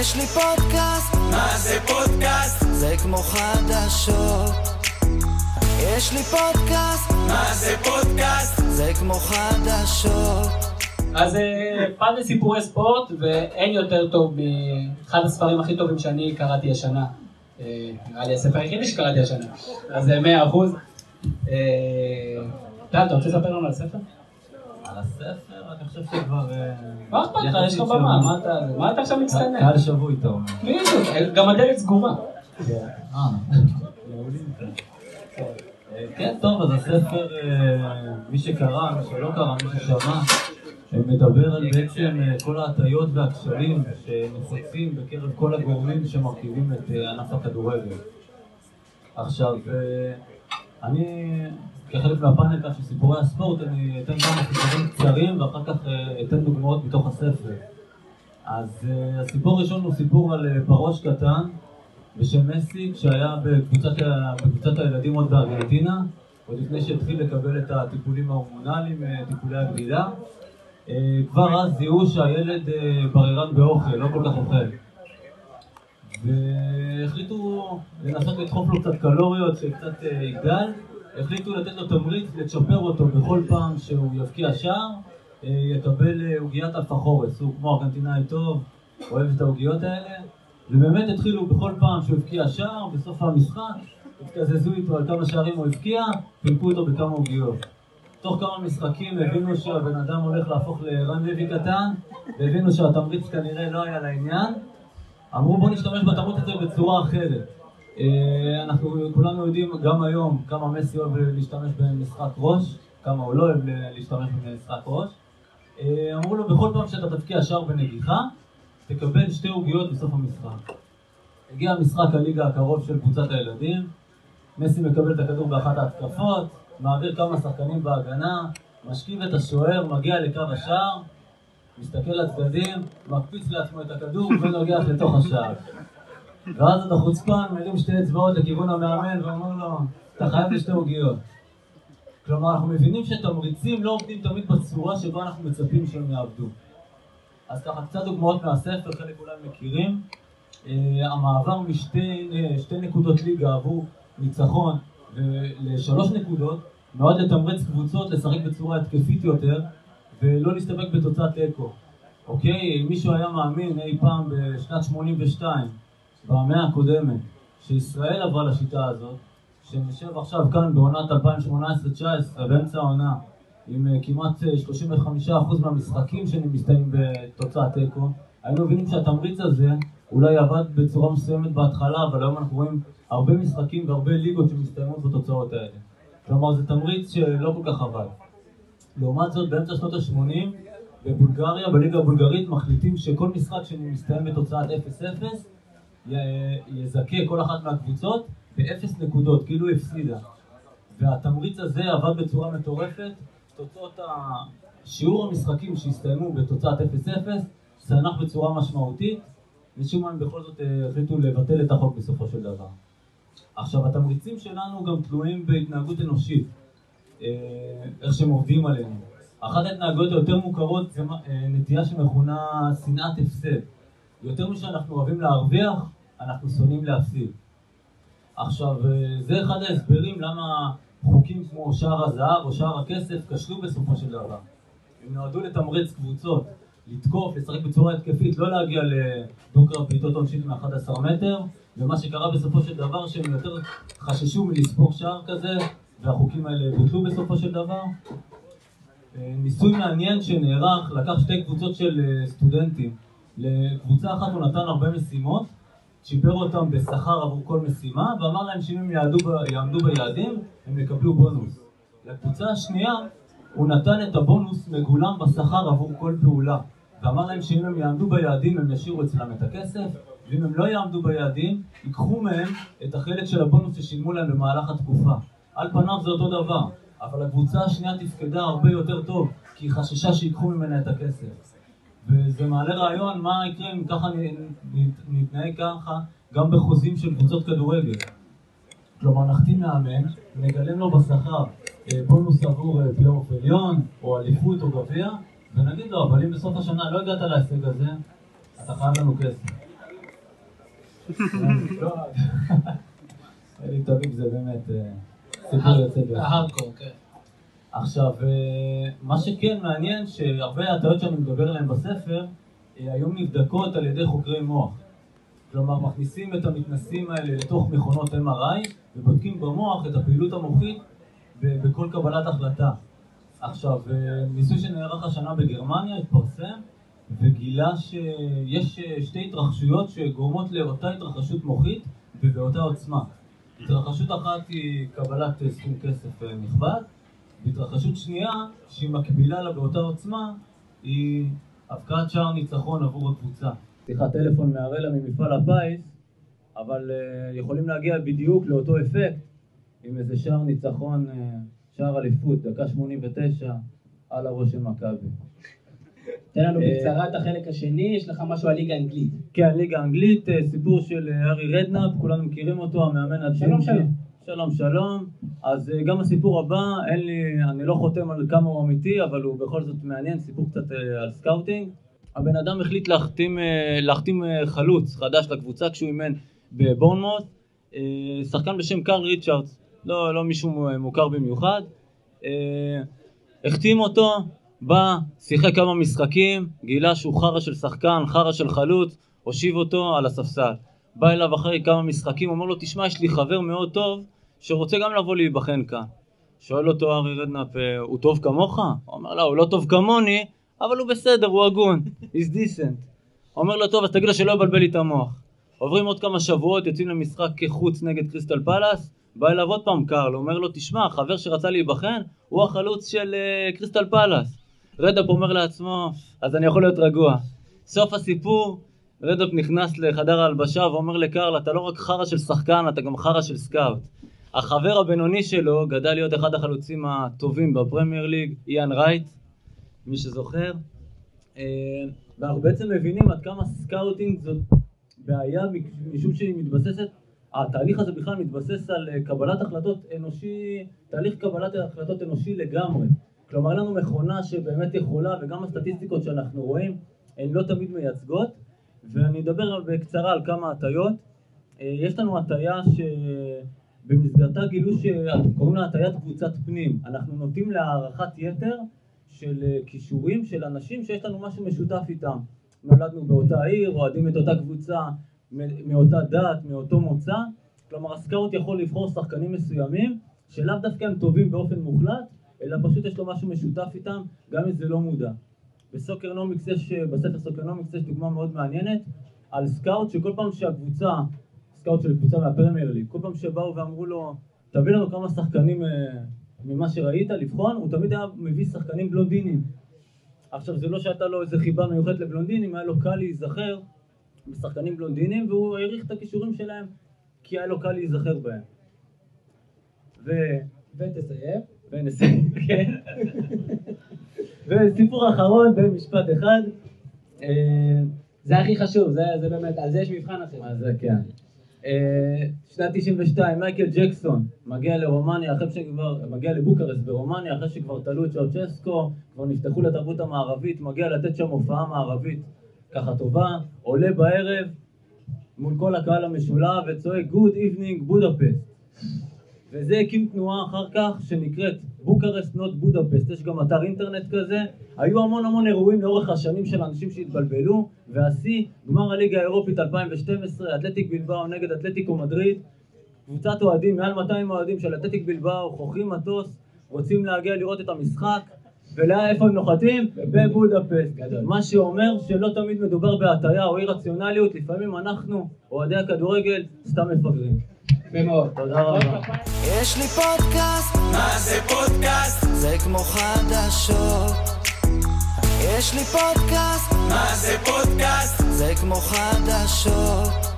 יש לי פודקאסט, מה זה פודקאסט? זה כמו חדשות. יש לי פודקאסט, מה זה פודקאסט? זה כמו חדשות. אז אה, פאנל סיפורי ספורט, ואין יותר טוב מאחד הספרים הכי טובים שאני קראתי השנה. אה, נראה לי הספר היחידי שקראתי השנה, אז זה מאה אחוז. אה, טל, אתה רוצה לספר לנו על הספר? על הספר, אני חושב שכבר... אה, מה אכפת לך? יש לך במה, מה אתה עכשיו מצטנן? קהל שבוי, אתה אומר. בדיוק, גם הדלת סגורה. אה, כן, טוב, אז הספר, אה, מי שקרא, מי שלא קרא, מי ששמע, מדבר על בעצם כל ההטיות והכשלים שנפוצים בקרב כל הגורמים שמרכיבים את ענף הכדורגל. עכשיו, אני, כחלק מהפאנל של סיפורי הספורט, אני אתן כמה סיפורים קצרים ואחר כך אה, אתן דוגמאות מתוך הספר. אז אה, הסיפור הראשון הוא סיפור על אה, פרוש קטן בשם מסי, שהיה בקבוצת, בקבוצת הילדים עוד בארגנטינה, עוד לפני שהתחיל לקבל את הטיפולים ההורמונליים, טיפולי הגדילה. כבר אז זיהו שהילד בררן באוכל, לא כל כך אוכל. והחליטו לנסות לדחוף לו קצת קלוריות, שקצת אה, יגדל. החליטו לתת לו תמריץ לצ'פר אותו בכל פעם שהוא יבקיע שער, אה, יקבל אה, עוגיית אלפחורס. הוא כמו ארגנטינאי טוב, אוהב את העוגיות האלה. ובאמת התחילו בכל פעם שהוא הבקיע שער, בסוף המשחק, התקזזו איתו על כמה שערים הוא הבקיע, חילקו אותו בכמה עוגיות. תוך כמה משחקים הבינו שהבן אדם הולך להפוך לרן לוי קטן, והבינו שהתמריץ כנראה לא היה לעניין. אמרו בוא נשתמש בתמריץ הזה בצורה אחרת. אה, אנחנו כולנו יודעים גם היום כמה מסי אוהב להשתמש במשחק ראש, כמה הוא לא אוהב להשתמש במשחק ראש. אה, אמרו לו בכל פעם שאתה תבקיע שער בנגיחה, תקבל שתי עוגיות בסוף המשחק. הגיע משחק הליגה הקרוב של קבוצת הילדים, מסי מקבל את הכדור באחת ההתקפות, מעביר כמה שחקנים בהגנה, משכיב את השוער, מגיע לקו השער, מסתכל לצדדים, מקפיץ לעצמו את הכדור ונוגח לתוך השער. ואז אתה חוצפן, מרים שתי אצבעות לכיוון המאמן ואומר לו, אתה חייב לי שתי עוגיות. כלומר, אנחנו מבינים שתמריצים לא עובדים תמיד בצורה שבה אנחנו מצפים שהם יעבדו. אז ככה, קצת דוגמאות מהספר, חלק אולי מכירים. Uh, המעבר משתי שתי נקודות ליגה עבור ניצחון לשלוש נקודות נועד לתמרץ קבוצות לשחק בצורה התקפית יותר ולא להסתפק בתוצאת תיקו. אוקיי, אם מישהו היה מאמין אי פעם בשנת 82, במאה הקודמת, שישראל עברה לשיטה הזאת, שנשב עכשיו כאן בעונת 2018-2019, באמצע העונה, עם uh, כמעט uh, 35% מהמשחקים שמסתיימים בתוצאת תיקו, היינו מבינים שהתמריץ הזה אולי עבד בצורה מסוימת בהתחלה, אבל היום אנחנו רואים הרבה משחקים והרבה ליגות שמסתיימות בתוצאות האלה. כלומר, זה תמריץ שלא כל כך עבד. לעומת זאת, באמצע שנות ה-80, בבולגריה, בליגה הבולגרית, מחליטים שכל משחק שמסתיים בתוצאת 0-0, י- יזכה כל אחת מהקבוצות ב-0 נקודות, כאילו היא הפסידה. והתמריץ הזה עבד בצורה מטורפת, תוצאות ה... שיעור המשחקים שהסתיימו בתוצאת 0-0 צנח בצורה משמעותית, משום מה הם בכל זאת אה, החליטו לבטל את החוק בסופו של דבר. עכשיו, התמריצים שלנו גם תלויים בהתנהגות אנושית, איך שהם עובדים עלינו. אחת ההתנהגויות היותר מוכרות זה אה, נטייה שמכונה שנאת הפסד. יותר משאנחנו אוהבים להרוויח, אנחנו שונאים להפסיד. עכשיו, אה, זה אחד ההסברים למה חוקים כמו שער הזהב או שער הכסף כשלו בסופו של דבר. הם נועדו לתמרץ קבוצות, לתקוף, לשחק בצורה התקפית, לא להגיע לדו-קרב בעיטות עונשין מ-11 מטר, ומה שקרה בסופו של דבר שהם יותר חששו מלספור שער כזה, והחוקים האלה בוטלו בסופו של דבר. אה, ניסוי מעניין שנערך, לקח שתי קבוצות של אה, סטודנטים. לקבוצה אחת הוא נתן הרבה משימות, שיפר אותם בשכר עבור כל משימה, ואמר להם שאם הם יעדו, יעמדו ביעדים, הם יקבלו בונוס. לקבוצה השנייה, הוא נתן את הבונוס מגולם בשכר עבור כל פעולה, ואמר להם שאם הם יעמדו ביעדים, הם ישאירו אצלם את הכסף, ואם הם לא יעמדו ביעדים, ייקחו מהם את החלק של הבונוס ששילמו להם במהלך התקופה. על פניו זה אותו דבר, אבל הקבוצה השנייה תפקדה הרבה יותר טוב, כי היא חששה שיקחו ממנה את הכסף. וזה מעלה רעיון מה יקרה אם ככה נתנהג ככה גם בחוזים של קבוצות כדורגל. כלומר, נחתים מאמן, נגלם לו בשכר אה, בונוס עבור אה, פלייאוף עליון, או אליפות או גביע, ונגיד לו, אבל אם בסוף השנה לא הגעת להישג הזה, אתה חייב לנו כסף. לא, אלי טביב זה באמת אה, סיפור יוצא דופן. ההארדקור, כן. עכשיו, אה, מה שכן מעניין, שהרבה הטעויות שאני מדבר עליהן בספר, אה, היום נבדקות על ידי חוקרי מוח. כלומר, מכניסים את המתנסים האלה לתוך מכונות MRI ובודקים במוח את הפעילות המוחית בכל קבלת החלטה. עכשיו, אה, ניסוי שנערך השנה בגרמניה התפרסם וגילה שיש שתי התרחשויות שגורמות לאותה התרחשות מוחית ובאותה עוצמה. התרחשות אחת היא קבלת אה, סכום כסף אה, נכבד, והתרחשות שנייה, שהיא מקבילה לה באותה עוצמה, היא הבקעת שער ניצחון עבור הקבוצה. שיחת טלפון מהרלה ממפעל הפיס, אבל uh, יכולים להגיע בדיוק לאותו אפקט עם איזה שער ניצחון, שער אליפות, דקה 89 על הראש של מכבי. תן לנו אה, בקצרה את החלק השני, יש לך משהו על ליגה אנגלית. כן, ליגה אנגלית, אה, סיפור של אה, הארי רדנאפ, כולנו מכירים אותו, המאמן הג'ינג'י. שלום. שלום, שלום. אז אה, גם הסיפור הבא, אין לי, אני לא חותם על כמה הוא אמיתי, אבל הוא בכל זאת מעניין, סיפור קצת על scouting. הבן אדם החליט להחתים, להחתים חלוץ חדש לקבוצה כשהוא אימן בבורנמוט, שחקן בשם קארל ריצ'רדס, לא, לא מישהו מוכר במיוחד. החתים אותו, בא, שיחק כמה משחקים, גילה שהוא חרא של שחקן, חרא של חלוץ, הושיב אותו על הספסל. בא אליו אחרי כמה משחקים, אומר לו, תשמע, יש לי חבר מאוד טוב שרוצה גם לבוא להיבחן כאן. שואל אותו ארי רדנאפ, "אה, הוא טוב כמוך? הוא אומר לו, הוא לא טוב כמוני, אבל הוא בסדר, הוא הגון, he's decent. אומר לו, טוב, אז תגיד לו שלא יבלבל לי את המוח. עוברים עוד כמה שבועות, יוצאים למשחק חוץ נגד קריסטל פאלאס, בא אליו עוד פעם קארל, אומר לו, תשמע, חבר שרצה להיבחן, הוא החלוץ של אה, קריסטל פאלאס. רדאפ אומר לעצמו, אז אני יכול להיות רגוע. סוף הסיפור, רדאפ נכנס לחדר ההלבשה ואומר לקארל, אתה לא רק חרא של שחקן, אתה גם חרא של scout. החבר הבינוני שלו גדל להיות אחד החלוצים הטובים בפרמייר ליג, איאן רייט, מי שזוכר. אה, ואנחנו בעצם מבינים עד כמה scouting זאת בעיה משום שהיא מתבססת, התהליך הזה בכלל מתבסס על אה, קבלת החלטות אנושי, תהליך קבלת החלטות אנושי לגמרי. כלומר, אין לנו מכונה שבאמת יכולה, וגם הסטטיסטיקות שאנחנו רואים, הן לא תמיד מייצגות, ואני אדבר בקצרה על כמה הטיות. אה, יש לנו הטיה שבמסגרתה גילו שקוראים לה הטיית קבוצת פנים. אנחנו נוטים להערכת יתר של אה, כישורים של אנשים שיש לנו משהו משותף איתם. נולדנו באותה עיר, אוהדים את אותה קבוצה, מאותה דת, מאותו מוצא. כלומר, הסקאוט יכול לבחור שחקנים מסוימים, שלאו דווקא הם טובים באופן מוחלט, אלא פשוט יש לו משהו משותף איתם, גם אם זה לא מודע. בסוקרנומיקס יש, בספר סוקרנומיקס יש דוגמה מאוד מעניינת על סקאוט שכל פעם שהקבוצה, סקאוט של קבוצה מהפרמייר ליג, כל פעם שבאו ואמרו לו, תביא לנו כמה שחקנים אה, ממה שראית, לבחון, הוא תמיד היה מביא שחקנים בלונדינים. עכשיו זה לא שהייתה לו איזה חיבה מיוחדת לבלונדינים, היה לו קל להיזכר בשחקנים בלונדינים והוא העריך את הכישורים שלהם כי היה לו קל להיזכר בהם. ותסיים. ונסיים, כן. וסיפור אחרון במשפט אחד. אה, זה הכי חשוב, זה זה באמת, על זה יש מבחן אחר. אז זה כן. אה, שנת 92, מייקל ג'קסון מגיע לרומניה אחרי שכבר, מגיע לבוקרסט ברומניה אחרי שכבר תלו את צ'אוצ'סקו, כבר נפתחו לתרבות המערבית, מגיע לתת שם הופעה מערבית ככה טובה, עולה בערב מול כל הקהל המשולב וצועק Good evening בודפסט. וזה הקים תנועה אחר כך שנקראת בוקרסט נוט בודפסט, יש גם אתר אינטרנט כזה. היו המון המון אירועים לאורך השנים של אנשים שהתבלבלו, והשיא, גמר הליגה האירופית 2012, אתלטיק בלבאו נגד אתלטיקו מדריד. קבוצת אוהדים, מעל 200 אוהדים של אתלטיק בלבאו, חוכרים מטוס, רוצים להגיע לראות את המשחק. ולאיפה הם נוחתים? בבודפסט. גדול. מה שאומר שלא תמיד מדובר בהטיה או אי רציונליות, לפעמים אנחנו, אוהדי הכדורגל, סתם מפגרים. יפה מאוד. תודה רבה. יש לי פודקאסט, מה זה פודקאסט? זה כמו חדשות. יש לי פודקאסט, מה זה פודקאסט? זה כמו חדשות.